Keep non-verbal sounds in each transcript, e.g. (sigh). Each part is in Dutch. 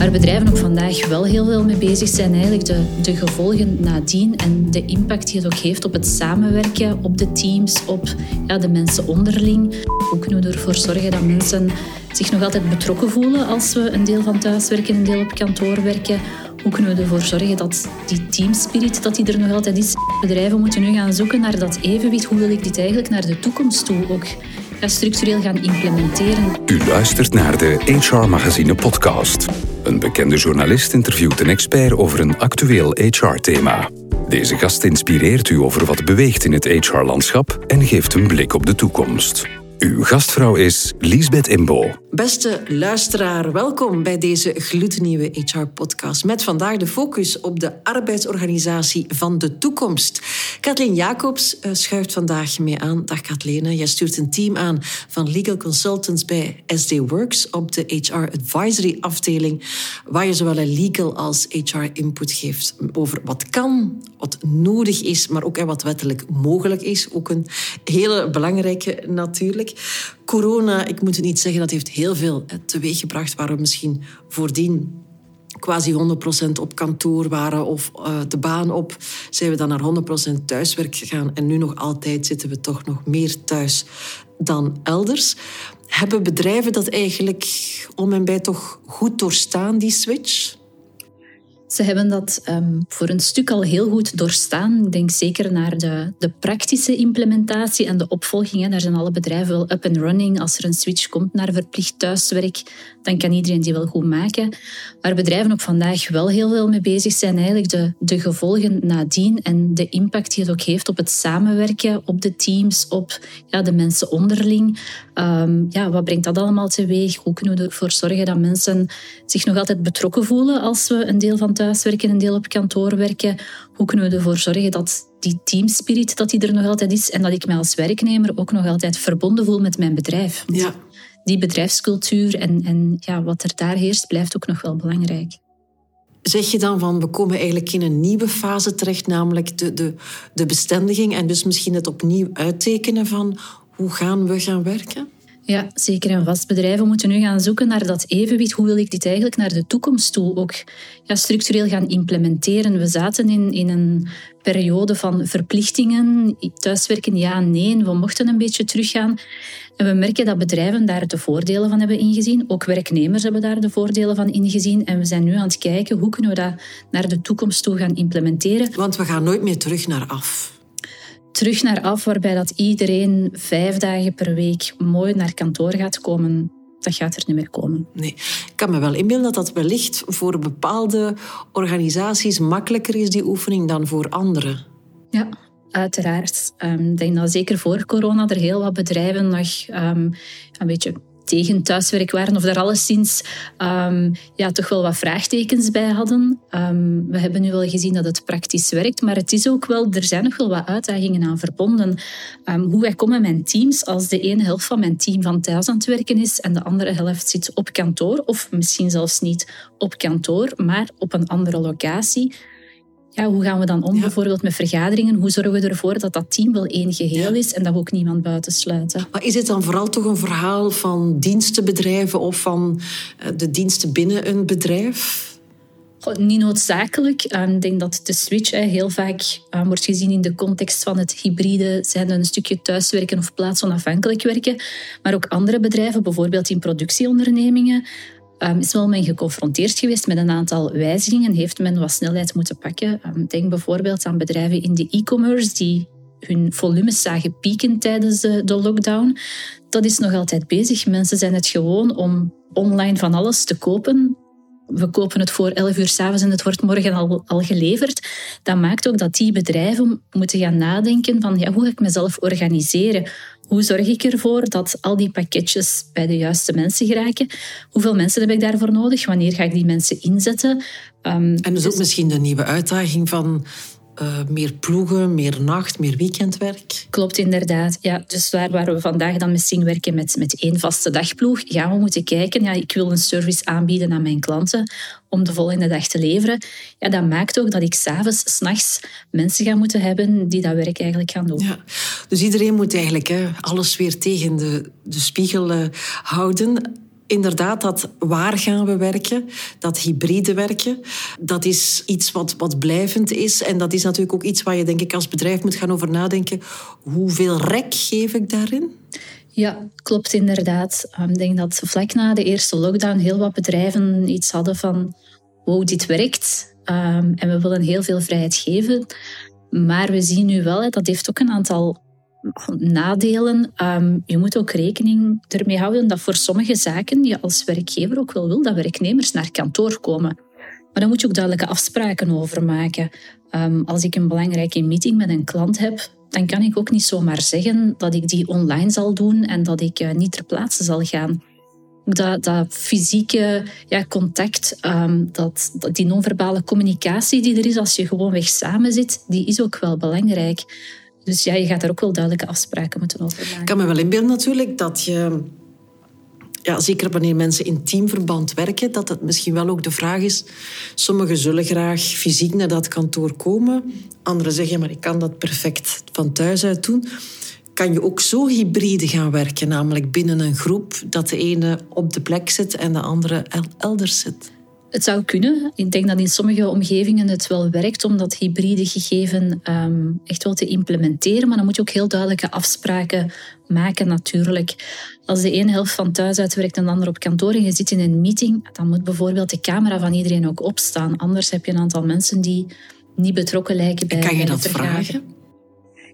Waar bedrijven ook vandaag wel heel veel mee bezig zijn, eigenlijk de, de gevolgen nadien en de impact die het ook heeft op het samenwerken, op de teams, op ja, de mensen onderling. Hoe kunnen we ervoor zorgen dat mensen zich nog altijd betrokken voelen als we een deel van thuis werken, een deel op kantoor werken? Hoe kunnen we ervoor zorgen dat die teamspirit dat die er nog altijd is? Bedrijven moeten nu gaan zoeken naar dat evenwicht. Hoe wil ik dit eigenlijk naar de toekomst toe ook structureel gaan implementeren? U luistert naar de HR Magazine podcast. Een bekende journalist interviewt een expert over een actueel HR-thema. Deze gast inspireert u over wat beweegt in het HR-landschap en geeft een blik op de toekomst. Uw gastvrouw is Liesbeth Imbo. Beste luisteraar, welkom bij deze gloednieuwe HR-podcast. Met vandaag de focus op de arbeidsorganisatie van de toekomst. Kathleen Jacobs uh, schuift vandaag mee aan. Dag Kathleen, jij stuurt een team aan van legal consultants bij SD Works op de HR Advisory afdeling, waar je zowel legal als HR input geeft over wat kan, wat nodig is, maar ook wat wettelijk mogelijk is. Ook een hele belangrijke natuurlijk. Corona, ik moet het niet zeggen, dat heeft heel veel teweeggebracht waar we misschien voordien quasi 100% op kantoor waren of uh, de baan op, zijn we dan naar 100% thuiswerk gegaan. En nu nog altijd zitten we toch nog meer thuis dan elders. Hebben bedrijven dat eigenlijk om en bij toch goed doorstaan, die switch? Ze hebben dat um, voor een stuk al heel goed doorstaan. Ik denk zeker naar de, de praktische implementatie en de opvolging. Hè. Daar zijn alle bedrijven wel up and running. Als er een switch komt naar verplicht thuiswerk, dan kan iedereen die wel goed maken. Waar bedrijven ook vandaag wel heel veel mee bezig zijn, eigenlijk de, de gevolgen nadien en de impact die het ook heeft op het samenwerken, op de teams, op ja, de mensen onderling. Um, ja, wat brengt dat allemaal teweeg? Hoe kunnen we ervoor zorgen dat mensen zich nog altijd betrokken voelen als we een deel van thuiswerken, een deel op kantoor werken? Hoe kunnen we ervoor zorgen dat die teamspirit dat die er nog altijd is en dat ik mij als werknemer ook nog altijd verbonden voel met mijn bedrijf? Ja. Die bedrijfscultuur en, en ja, wat er daar heerst, blijft ook nog wel belangrijk. Zeg je dan van we komen eigenlijk in een nieuwe fase terecht, namelijk de, de, de bestendiging en dus misschien het opnieuw uittekenen van hoe gaan we gaan werken? Ja, zeker en vast. Bedrijven moeten nu gaan zoeken naar dat evenwicht. Hoe wil ik dit eigenlijk naar de toekomst toe ook ja, structureel gaan implementeren? We zaten in, in een periode van verplichtingen. Thuiswerken, ja, nee. We mochten een beetje teruggaan. En we merken dat bedrijven daar de voordelen van hebben ingezien. Ook werknemers hebben daar de voordelen van ingezien. En we zijn nu aan het kijken hoe kunnen we dat naar de toekomst toe gaan implementeren. Want we gaan nooit meer terug naar af terug naar af, waarbij dat iedereen vijf dagen per week mooi naar kantoor gaat komen. Dat gaat er niet meer komen. Nee, ik kan me wel inbeelden dat dat wellicht voor bepaalde organisaties makkelijker is, die oefening, dan voor anderen. Ja, uiteraard. Ehm, ik denk dat zeker voor corona er heel wat bedrijven nog um, een beetje tegen thuiswerk waren of daar alleszins um, ja, toch wel wat vraagtekens bij hadden. Um, we hebben nu wel gezien dat het praktisch werkt, maar het is ook wel, er zijn nog wel wat uitdagingen aan verbonden. Um, hoe wij komen mijn teams als de ene helft van mijn team van thuis aan het werken is en de andere helft zit op kantoor, of misschien zelfs niet op kantoor, maar op een andere locatie ja, hoe gaan we dan om bijvoorbeeld met vergaderingen? Hoe zorgen we ervoor dat dat team wel één geheel is en dat we ook niemand buitensluiten? Maar is het dan vooral toch een verhaal van dienstenbedrijven of van eh, de diensten binnen een bedrijf? niet noodzakelijk. Ehm, ik denk dat de switch heel vaak wordt gezien in de context van het hybride zijn, een stukje thuiswerken of plaatsonafhankelijk werken. Maar ook andere bedrijven, bijvoorbeeld in productieondernemingen, um, is wel men geconfronteerd geweest met een aantal wijzigingen. Heeft men wat snelheid moeten pakken. Um, denk bijvoorbeeld aan bedrijven in de e-commerce die hun volumes zagen pieken tijdens de, de lockdown. Dat is nog altijd bezig. Mensen zijn het gewoon om online van alles te kopen we kopen het voor 11 uur s'avonds en het wordt morgen al, al geleverd. Dat maakt ook dat die bedrijven moeten gaan nadenken van ja, hoe ga ik mezelf organiseren? Hoe zorg ik ervoor dat al die pakketjes bij de juiste mensen geraken? Hoeveel mensen heb ik daarvoor nodig? Wanneer ga ik die mensen inzetten? Um, en dus ook misschien de nieuwe uitdaging van uh, meer ploegen, meer nacht, meer weekendwerk. Klopt inderdaad. Ja, dus waar, waar we vandaag dan misschien werken met, met één vaste dagploeg, gaan we moeten kijken. Ja, ik wil een service aanbieden aan mijn klanten om de volgende dag te leveren. Ja, dat maakt ook dat ik s'avonds, s'nachts mensen ga moeten hebben die dat werk eigenlijk gaan doen. Ja, dus iedereen moet eigenlijk hè, alles weer tegen de, de spiegel uh, houden. Inderdaad, dat waar gaan we werken, dat hybride werken, dat is iets wat, wat blijvend is. En dat is natuurlijk ook iets waar je denk ik als bedrijf moet gaan over nadenken. Hoeveel rek geef ik daarin? Ja, klopt inderdaad. Ik denk dat vlak na de eerste lockdown heel wat bedrijven iets hadden van wow, dit werkt ehm, en we willen heel veel vrijheid geven. Maar we zien nu wel, dat heeft ook een aantal nadelen. Ehm, je moet ook rekening ermee houden dat voor sommige zaken je als werkgever ook wel wil dat werknemers naar kantoor komen. Maar daar moet je ook duidelijke afspraken over maken. Ehm, als ik een belangrijke meeting met een klant heb, dan kan ik ook niet zomaar zeggen dat ik die online zal doen en dat ik uh, niet ter plaatse zal gaan. Dat, dat fysieke ja, contact, um, dat, die non-verbale communicatie die er is als je gewoonweg samen zit, die is ook wel belangrijk. Dus ja, je gaat daar ook wel duidelijke afspraken moeten over maken. Ik kan me wel inbeelden natuurlijk dat je ja, zeker wanneer mensen in teamverband werken, dat het misschien wel ook de vraag is. Sommigen zullen graag fysiek naar dat kantoor komen. Anderen zeggen, maar ik kan dat perfect van thuis uit doen. Kan je ook zo hybride gaan werken, namelijk binnen een groep, dat de ene op de plek zit en de andere elders zit? Het zou kunnen. Ik denk dat in sommige omgevingen het wel werkt om dat hybride gegeven um, echt wel te implementeren. Maar dan moet je ook heel duidelijke afspraken maken natuurlijk. Als de ene helft van thuis uitwerkt en de andere op kantoor en je zit in een meeting, dan moet bijvoorbeeld de camera van iedereen ook opstaan. Anders heb je een aantal mensen die niet betrokken lijken bij Kan je dat vragen?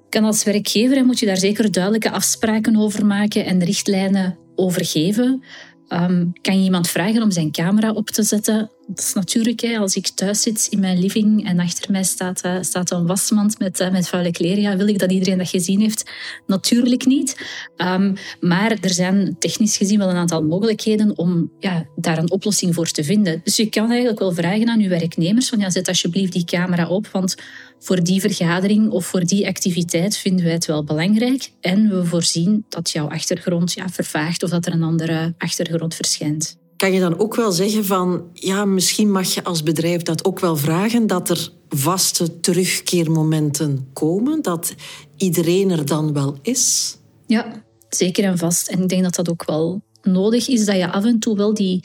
Kan als werkgever moet je daar zeker duidelijke afspraken over maken en richtlijnen over geven. Um, kan je iemand vragen om zijn camera op te zetten? Dat is natuurlijk, hè, als ik thuis zit in mijn living en achter mij staat, uh, staat een wasmand met, uh, met vuile kleren, ja, wil ik dat iedereen dat gezien heeft? Natuurlijk niet. Um, maar er zijn technisch gezien wel een aantal mogelijkheden om ja, daar een oplossing voor te vinden. Dus je kan eigenlijk wel vragen aan je werknemers van ja, zet alsjeblieft die camera op, want voor die vergadering of voor die activiteit vinden wij het wel belangrijk. En we voorzien dat jouw achtergrond ja, vervaagt of dat er een andere achtergrond verschijnt. Kan je dan ook wel zeggen van, ja, misschien mag je als bedrijf dat ook wel vragen, dat er vaste terugkeermomenten komen, dat iedereen er dan wel is? Ja, zeker en vast. En ik denk dat dat ook wel nodig is, dat je af en toe wel die,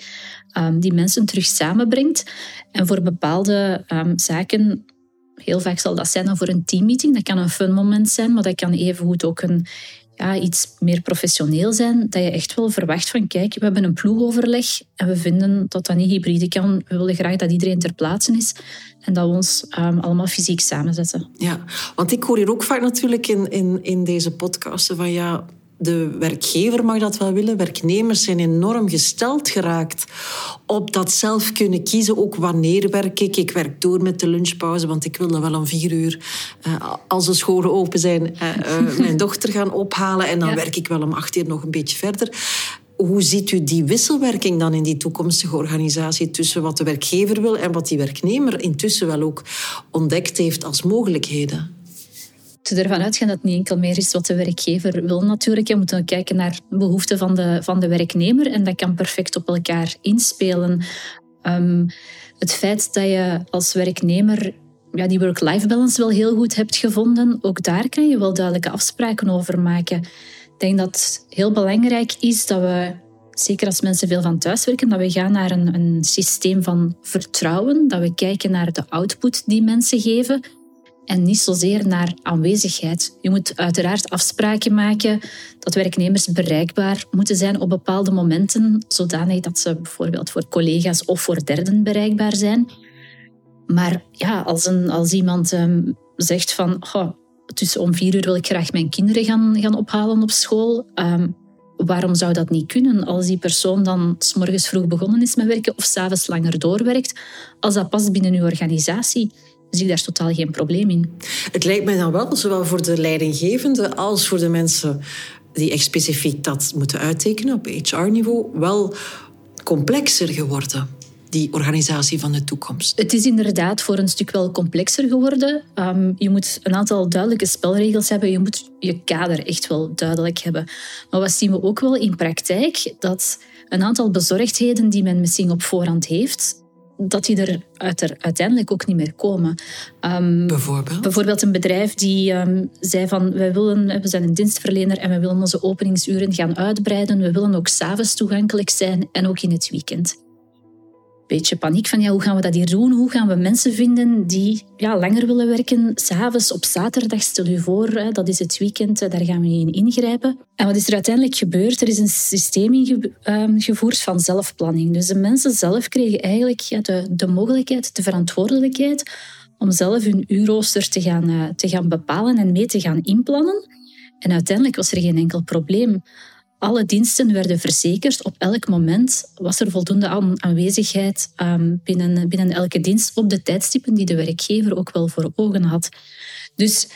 um, die mensen terug samenbrengt. En voor bepaalde um, zaken Heel vaak zal dat zijn dan voor een teammeeting. Dat kan een fun moment zijn, maar dat kan evengoed ook een, ja, iets meer professioneel zijn. Dat je echt wel verwacht van, kijk, we hebben een ploegoverleg en we vinden dat dat niet hybride kan. We willen graag dat iedereen ter plaatse is en dat we ons um, allemaal fysiek samenzetten. Ja, want ik hoor hier ook vaak natuurlijk in, in, in deze podcasten van, ja, de werkgever mag dat wel willen. Werknemers zijn enorm gesteld geraakt op dat zelf kunnen kiezen. Ook wanneer werk ik. Ik werk door met de lunchpauze, want ik wil dan wel om vier uur, uh, als de scholen open zijn, uh, uh, mijn (laughs) dochter gaan ophalen. En dan werk ik wel om acht uur nog een beetje verder. Hoe ziet u die wisselwerking dan in die toekomstige organisatie tussen wat de werkgever wil en wat die werknemer intussen wel ook ontdekt heeft als mogelijkheden? Te ervan uitgaan dat het niet enkel meer is wat de werkgever wil natuurlijk. Je moet dan kijken naar de behoeften van de, van de werknemer en dat kan perfect op elkaar inspelen. Um, het feit dat je als werknemer ja, die work-life balance wel heel goed hebt gevonden, ook daar kan je wel duidelijke afspraken over maken. Ik denk dat het heel belangrijk is dat we, zeker als mensen veel van thuis werken, dat we gaan naar een, een systeem van vertrouwen, dat we kijken naar de output die mensen geven en niet zozeer naar aanwezigheid. Je moet uiteraard afspraken maken dat werknemers bereikbaar moeten zijn op bepaalde momenten, zodanig dat ze bijvoorbeeld voor collega's of voor derden bereikbaar zijn. Maar ja, als, een, als iemand um, zegt van tussen om vier uur wil ik graag mijn kinderen gaan, gaan ophalen op school, um, waarom zou dat niet kunnen als die persoon dan morgens vroeg begonnen is met werken of s'avonds langer doorwerkt, als dat past binnen uw organisatie? Zie ik daar totaal geen probleem in. Het lijkt mij dan wel, zowel voor de leidinggevende als voor de mensen die echt specifiek dat moeten uittekenen op HR-niveau, wel complexer geworden die organisatie van de toekomst? Het is inderdaad voor een stuk wel complexer geworden. Um, je moet een aantal duidelijke spelregels hebben. Je moet je kader echt wel duidelijk hebben. Maar wat zien we ook wel in praktijk? Dat een aantal bezorgdheden die men misschien op voorhand heeft, dat die er, uiteindelijk ook niet meer komen. Um, bijvoorbeeld? Bijvoorbeeld een bedrijf die um, zei van wij willen, we zijn een dienstverlener en we willen onze openingsuren gaan uitbreiden. We willen ook s'avonds toegankelijk zijn en ook in het weekend beetje paniek van ja, hoe gaan we dat hier doen? Hoe gaan we mensen vinden die ja, langer willen werken? S'avonds op zaterdag, stel u voor, dat is het weekend, daar gaan we in ingrijpen. En wat is er uiteindelijk gebeurd? Er is een systeem ingevoerd ehm, van zelfplanning. Dus de mensen zelf kregen eigenlijk de, de mogelijkheid, de verantwoordelijkheid om zelf hun uurrooster te gaan, uh, te gaan bepalen en mee te gaan inplannen. En uiteindelijk was er geen enkel probleem. Alle diensten werden verzekerd. Op elk moment was er voldoende aanwezigheid ehm, binnen, binnen elke dienst op de tijdstippen die de werkgever ook wel voor ogen had. Dus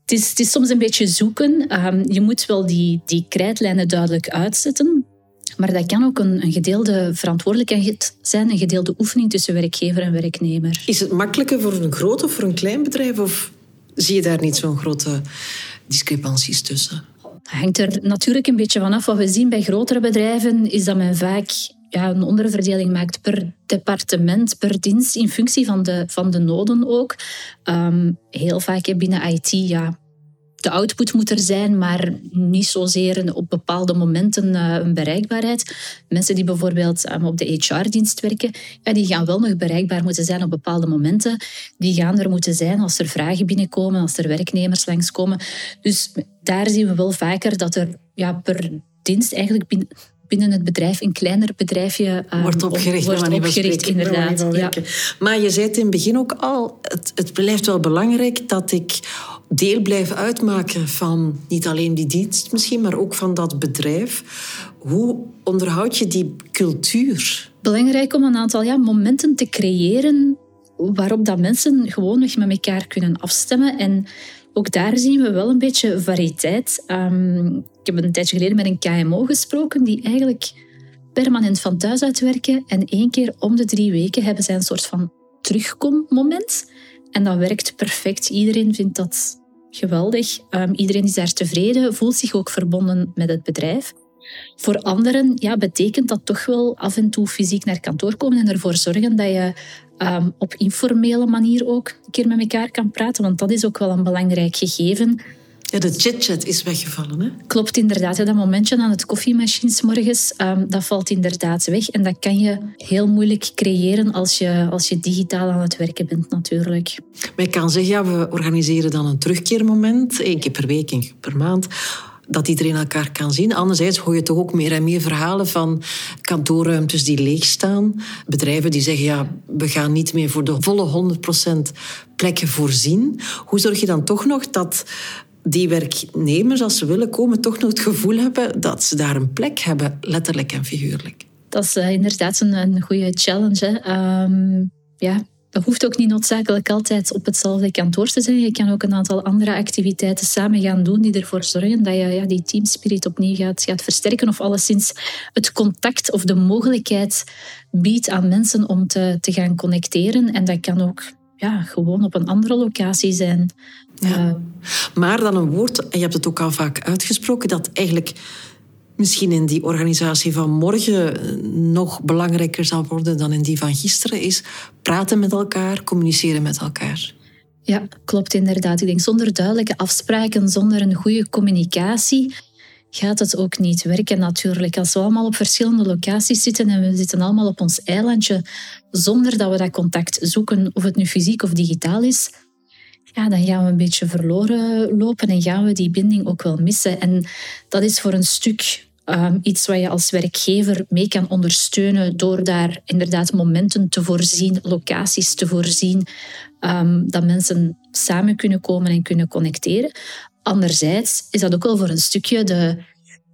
het is, het is soms een beetje zoeken. Ehm, je moet wel die, die krijtlijnen duidelijk uitzetten. Maar dat kan ook een, een, gedeelde verantwoordelijkheid zijn, een gedeelde oefening tussen werkgever en werknemer. Is het makkelijker voor een groot of voor een klein bedrijf? Of zie je daar niet zo'n grote discrepanties tussen? Hangt er natuurlijk een beetje vanaf. Wat we zien bij grotere bedrijven is dat men vaak ja, een onderverdeling maakt per departement, per dienst, in functie van de, van de noden ook. Um, heel vaak binnen IT, ja, de output moet er zijn, maar niet zozeer op bepaalde momenten uh, een bereikbaarheid. Mensen die bijvoorbeeld um, op de HR-dienst werken, ja, die gaan wel nog bereikbaar moeten zijn op bepaalde momenten. Die gaan er moeten zijn als er vragen binnenkomen, als er werknemers langskomen. Dus daar zien we wel vaker dat er ja, per dienst eigenlijk binnen, het bedrijf een kleiner bedrijfje um, wordt opgericht. Wordt opgericht, inderdaad. Ja. Maar je zei het in het begin ook al, het, het blijft wel belangrijk dat ik deel blijf uitmaken van niet alleen die dienst misschien, maar ook van dat bedrijf. Hoe onderhoud je die cultuur? Belangrijk om een aantal ja, momenten te creëren waarop dat mensen gewoonweg met elkaar kunnen afstemmen. En ook daar zien we wel een beetje variëteit. Um, ik heb een tijdje geleden met een KMO gesproken die eigenlijk permanent van thuis uitwerken en één keer om de drie weken hebben zij een soort van terugkommoment. En dat werkt perfect. Iedereen vindt dat geweldig. Um, iedereen is daar tevreden, voelt zich ook verbonden met het bedrijf. Voor anderen ja, betekent dat toch wel af en toe fysiek naar kantoor komen en ervoor zorgen dat je um, op informele manier ook een keer met elkaar kan praten. Want dat is ook wel een belangrijk gegeven. Ja, de chit-chat is weggevallen, hè? Klopt inderdaad. dat momentje aan het koffiemachines morgens, um, dat valt inderdaad weg. En dat kan je heel moeilijk creëren als je, als je digitaal aan het werken bent, natuurlijk. Maar kan zeggen, ja, we organiseren dan een terugkeermoment, één keer per week, één keer per maand dat iedereen elkaar kan zien. Anderzijds hoor je toch ook meer en meer verhalen van kantoorruimtes die leegstaan. Bedrijven die zeggen, ja, we gaan niet meer voor de volle 100% plekken voorzien. Hoe zorg je dan toch nog dat die werknemers, als ze willen komen, toch nog het gevoel hebben dat ze daar een plek hebben, letterlijk en figuurlijk? Dat is uh, inderdaad een, een goede challenge. Hè. Um, ja, dat hoeft ook niet noodzakelijk altijd op hetzelfde kantoor te zijn. Je kan ook een aantal andere activiteiten samen gaan doen die ervoor zorgen dat je ja, die teamspirit opnieuw gaat, gaat versterken of alleszins het contact of de mogelijkheid biedt aan mensen om te, te gaan connecteren. En dat kan ook ja, gewoon op een andere locatie zijn. Ja. Uh, maar dan een woord, en je hebt het ook al vaak uitgesproken, dat eigenlijk misschien in die organisatie van morgen nog belangrijker zal worden dan in die van gisteren, is praten met elkaar, communiceren met elkaar. Ja, klopt inderdaad. Ik denk zonder duidelijke afspraken, zonder een goede communicatie, gaat het ook niet werken natuurlijk. Als we allemaal op verschillende locaties zitten en we zitten allemaal op ons eilandje zonder dat we dat contact zoeken, of het nu fysiek of digitaal is, ja, dan gaan we een beetje verloren lopen en gaan we die binding ook wel missen. En dat is voor een stuk Um, iets wat je als werkgever mee kan ondersteunen door daar inderdaad momenten te voorzien, locaties te voorzien, um, dat mensen samen kunnen komen en kunnen connecteren. Anderzijds is dat ook wel voor een stukje de,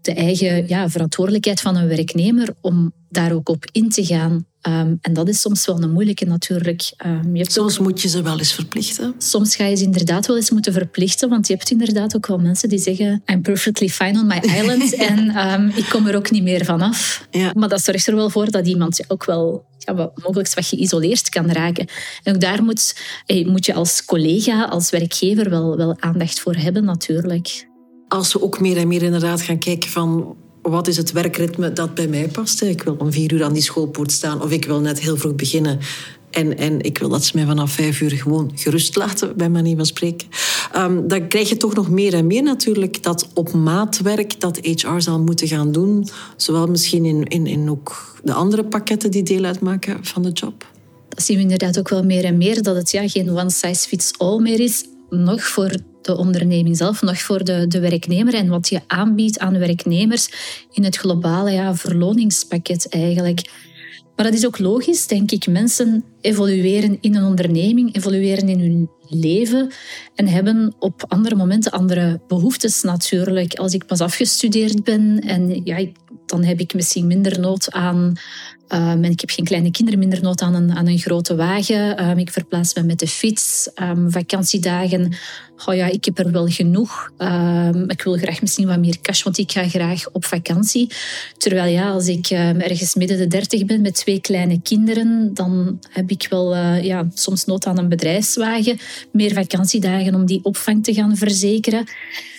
de eigen ja, verantwoordelijkheid van een werknemer om daar ook op in te gaan. Ehm, en dat is soms wel een moeilijke natuurlijk. Um, je soms moet je ze wel eens verplichten. Soms ga je ze inderdaad wel eens moeten verplichten, want je hebt inderdaad ook wel mensen die zeggen I'm perfectly fine on my island (laughs) en um, ik kom er ook niet meer vanaf. Ja. Maar dat zorgt er wel voor dat iemand ook wel ja, mogelijk wat geïsoleerd kan raken. En ook daar moet, moet je als collega, als werkgever wel, wel aandacht voor hebben natuurlijk. Als we ook meer en meer inderdaad gaan kijken van wat is het werkritme dat bij mij past. Ik wil om vier uur aan die schoolpoort staan of ik wil net heel vroeg beginnen En, en ik wil dat ze mij vanaf vijf uur gewoon gerust laten, bij manier van spreken. Um, dan krijg je toch nog meer en meer natuurlijk dat op maatwerk dat HR zal moeten gaan doen. Zowel misschien in, in, in ook de andere pakketten die deel uitmaken van de job. Dat zien we inderdaad ook wel meer en meer, dat het ja, geen one size fits all meer is. Nog voor de onderneming zelf, nog voor de, de werknemer en wat je aanbiedt aan werknemers in het globale ja, verloningspakket eigenlijk. Maar dat is ook logisch, denk ik. Mensen evolueren in een onderneming, evolueren in hun leven en hebben op andere momenten andere behoeftes natuurlijk. Als ik pas afgestudeerd ben en ja, dan heb ik misschien minder nood aan Um, en ik heb geen kleine kinderen, minder nood aan een, aan een grote wagen. Um, ik verplaats me met de fiets. Um, vakantiedagen, oh ja, ik heb er wel genoeg. ik wil graag misschien wat meer cash, want ik ga graag op vakantie. Terwijl ja, als ik ergens midden de dertig ben met twee kleine kinderen, dan heb ik wel uh, ja, soms nood aan een bedrijfswagen. Meer vakantiedagen om die opvang te gaan verzekeren.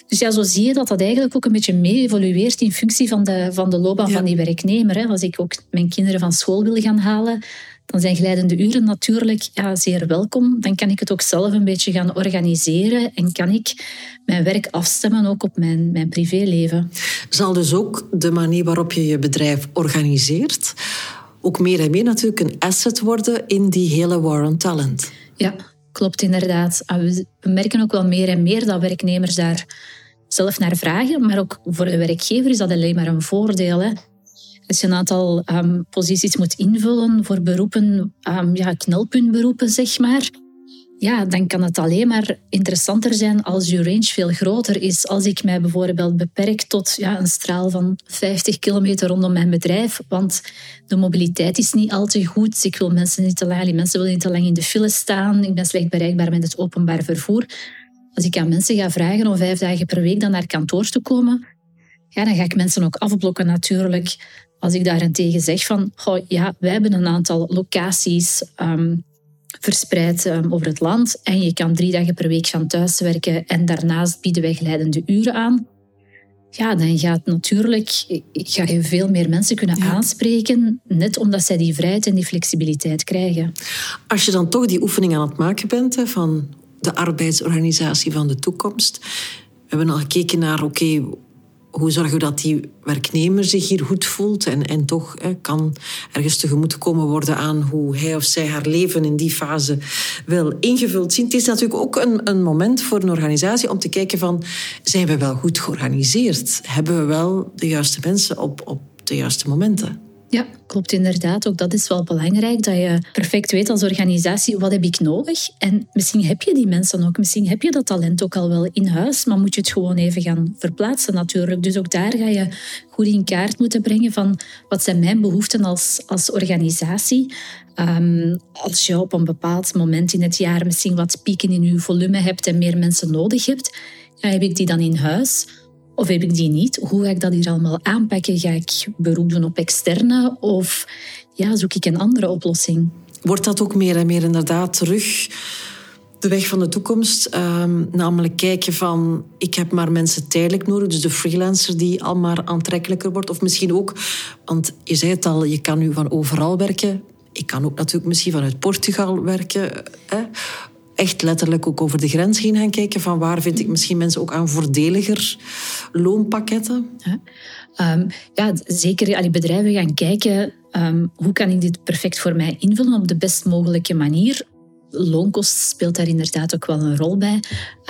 Dus ja, zo zie je dat dat eigenlijk ook een beetje mee evolueert in functie van de, van de loopbaan van die werknemer. Hè. Als ik ook mijn kinderen van school wil gaan halen, dan zijn glijdende uren natuurlijk ja, zeer welkom. Dan kan ik het ook zelf een beetje gaan organiseren en kan ik mijn werk afstemmen ook op mijn, mijn privéleven. Zal dus ook de manier waarop je je bedrijf organiseert ook meer en meer natuurlijk een asset worden in die hele war on talent? Ja, klopt inderdaad. Ah, we merken ook wel meer en meer dat werknemers daar zelf naar vragen, maar ook voor de werkgever is dat alleen maar een voordeel. Hè. Als je een aantal um, posities moet invullen voor beroepen, um, ja, knelpuntberoepen zeg maar, ja, dan kan het alleen maar interessanter zijn als je range veel groter is. Als ik mij bijvoorbeeld beperk tot ja, een straal van 50 kilometer rondom mijn bedrijf, want de mobiliteit is niet al te goed. Ik wil mensen niet te lang, mensen willen niet te lang in de file staan. Ik ben slecht bereikbaar met het openbaar vervoer. Als ik aan mensen ga vragen om vijf dagen per week dan naar kantoor te komen, ja, dan ga ik mensen ook afblokken natuurlijk. Als ik daarentegen zeg van, oh, ja, wij hebben een aantal locaties ehm, verspreid ehm, over het land en je kan drie dagen per week gaan thuiswerken en daarnaast bieden wij glijdende uren aan. Ja, dan gaat natuurlijk ga je veel meer mensen kunnen aanspreken, net omdat zij die vrijheid en die flexibiliteit krijgen. Als je dan toch die oefening aan het maken bent van de arbeidsorganisatie van de toekomst. We hebben al gekeken naar, oké, hoe zorgen we dat die werknemer zich hier goed voelt en, en toch hè, kan ergens tegemoet komen worden aan hoe hij of zij haar leven in die fase wil ingevuld zien. Het is natuurlijk ook een, een moment voor een organisatie om te kijken van, zijn we wel goed georganiseerd? Hebben we wel de juiste mensen op, op de juiste momenten? Ja, klopt inderdaad. Ook dat is wel belangrijk, dat je perfect weet als organisatie wat heb ik nodig. En misschien heb je die mensen ook, misschien heb je dat talent ook al wel in huis, maar moet je het gewoon even gaan verplaatsen natuurlijk. Dus ook daar ga je goed in kaart moeten brengen van wat zijn mijn behoeften als, als organisatie. Um, als je op een bepaald moment in het jaar misschien wat pieken in je volume hebt en meer mensen nodig hebt, heb ik die dan in huis? Of heb ik die niet? Hoe ga ik dat hier allemaal aanpakken? Ga ik beroep doen op externe of ja, zoek ik een andere oplossing? Wordt dat ook meer en meer inderdaad terug de weg van de toekomst? Ehm, namelijk kijken van, ik heb maar mensen tijdelijk nodig. Dus de freelancer die al maar aantrekkelijker wordt. Of misschien ook, want je zei het al, je kan nu van overal werken. Ik kan ook natuurlijk misschien vanuit Portugal werken. Hè? Echt letterlijk ook over de grens heen gaan kijken van waar vind ik misschien mensen ook aan voordeliger loonpakketten? Ja, um, ja zeker. Allee, bedrijven gaan kijken um, hoe kan ik dit perfect voor mij invullen op de best mogelijke manier. Loonkost speelt daar inderdaad ook wel een rol bij.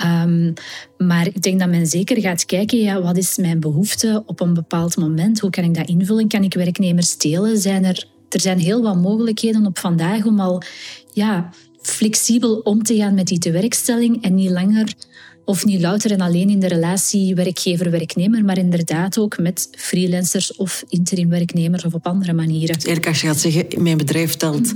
Um, maar ik denk dat men zeker gaat kijken, ja, wat is mijn behoefte op een bepaald moment? Hoe kan ik dat invullen? Kan ik werknemers delen? Zijn er, er zijn heel wat mogelijkheden op vandaag om al ja, flexibel om te gaan met die tewerkstelling en niet langer of niet louter en alleen in de relatie werkgever-werknemer, maar inderdaad ook met freelancers of interim-werknemers of op andere manieren. Eigenlijk als je gaat zeggen, mijn bedrijf telt,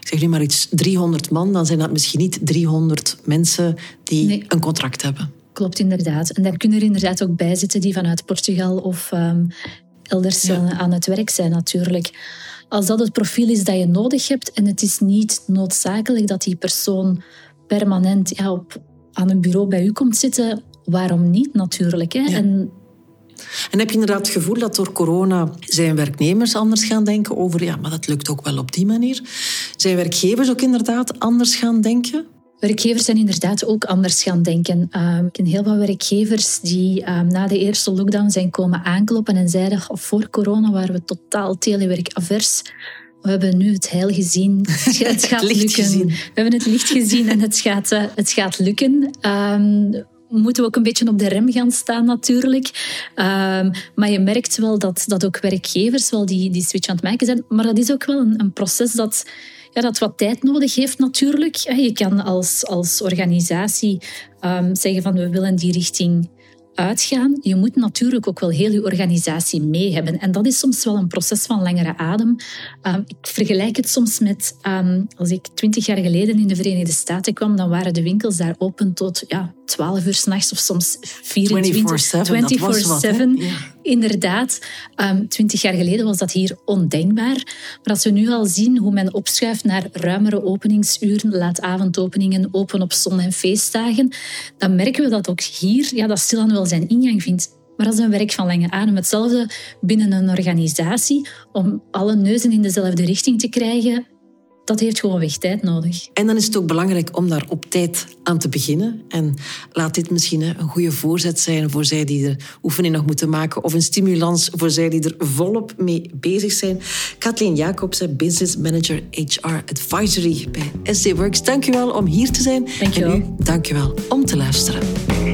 ik zeg nu maar iets, 300 man, dan zijn dat misschien niet 300 mensen die een contract hebben. Klopt, inderdaad. En daar kunnen er inderdaad ook bij zitten die vanuit Portugal of um, elders eh, aan het werk zijn natuurlijk als dat het profiel is dat je nodig hebt en het is niet noodzakelijk dat die persoon permanent ja, op, aan een bureau bij u komt zitten, waarom niet natuurlijk? Hè? En, en heb je inderdaad het gevoel dat door corona zijn werknemers anders gaan denken over, ja, maar dat lukt ook wel op die manier. Zijn werkgevers ook inderdaad anders gaan denken? Werkgevers zijn inderdaad ook anders gaan denken. Uh, ik ken heel veel werkgevers die uh, na de eerste lockdown zijn komen aankloppen en zeiden, of voor corona waren we totaal telewerkavers. We hebben nu het heil gezien. Het (laughs) gaat lukken. Gezien. We hebben het licht gezien en het gaat, uh, het gaat lukken. Um, moeten we ook een beetje op de rem gaan staan natuurlijk. Um, maar je merkt wel dat, dat ook werkgevers wel die, die switch aan het maken zijn. Maar dat is ook wel een, een proces dat ja, dat wat tijd nodig heeft natuurlijk. Je kan als, als organisatie um, zeggen van we willen die richting uitgaan. Je moet natuurlijk ook wel heel je organisatie mee hebben. En dat is soms wel een proces van langere adem. Um, ik vergelijk het soms met um, als ik twintig jaar geleden in de Verenigde Staten kwam, dan waren de winkels daar open tot ja, 12 uur s'nachts of soms 24-7. 24-7. Inderdaad, um, 20 jaar geleden was dat hier ondenkbaar. Maar als we nu al zien hoe men opschuift naar ruimere openingsuren, laatavondopeningen, open op zon- en feestdagen, dan merken we dat ook hier ja, dat stilaan wel zijn ingang vindt. Maar dat is een werk van lange adem. Hetzelfde binnen een organisatie. Om alle neuzen in dezelfde richting te krijgen, dat heeft gewoon weg tijd nodig. En dan is het ook belangrijk om daar op tijd aan te beginnen. En laat dit misschien een goede voorzet zijn voor zij die er oefening nog moeten maken. Of een stimulans voor zij die er volop mee bezig zijn. Kathleen Jacobsen, Business Manager HR Advisory bij SD Works. Dank je wel om hier te zijn. Dank je wel. En u, dank je wel om te luisteren.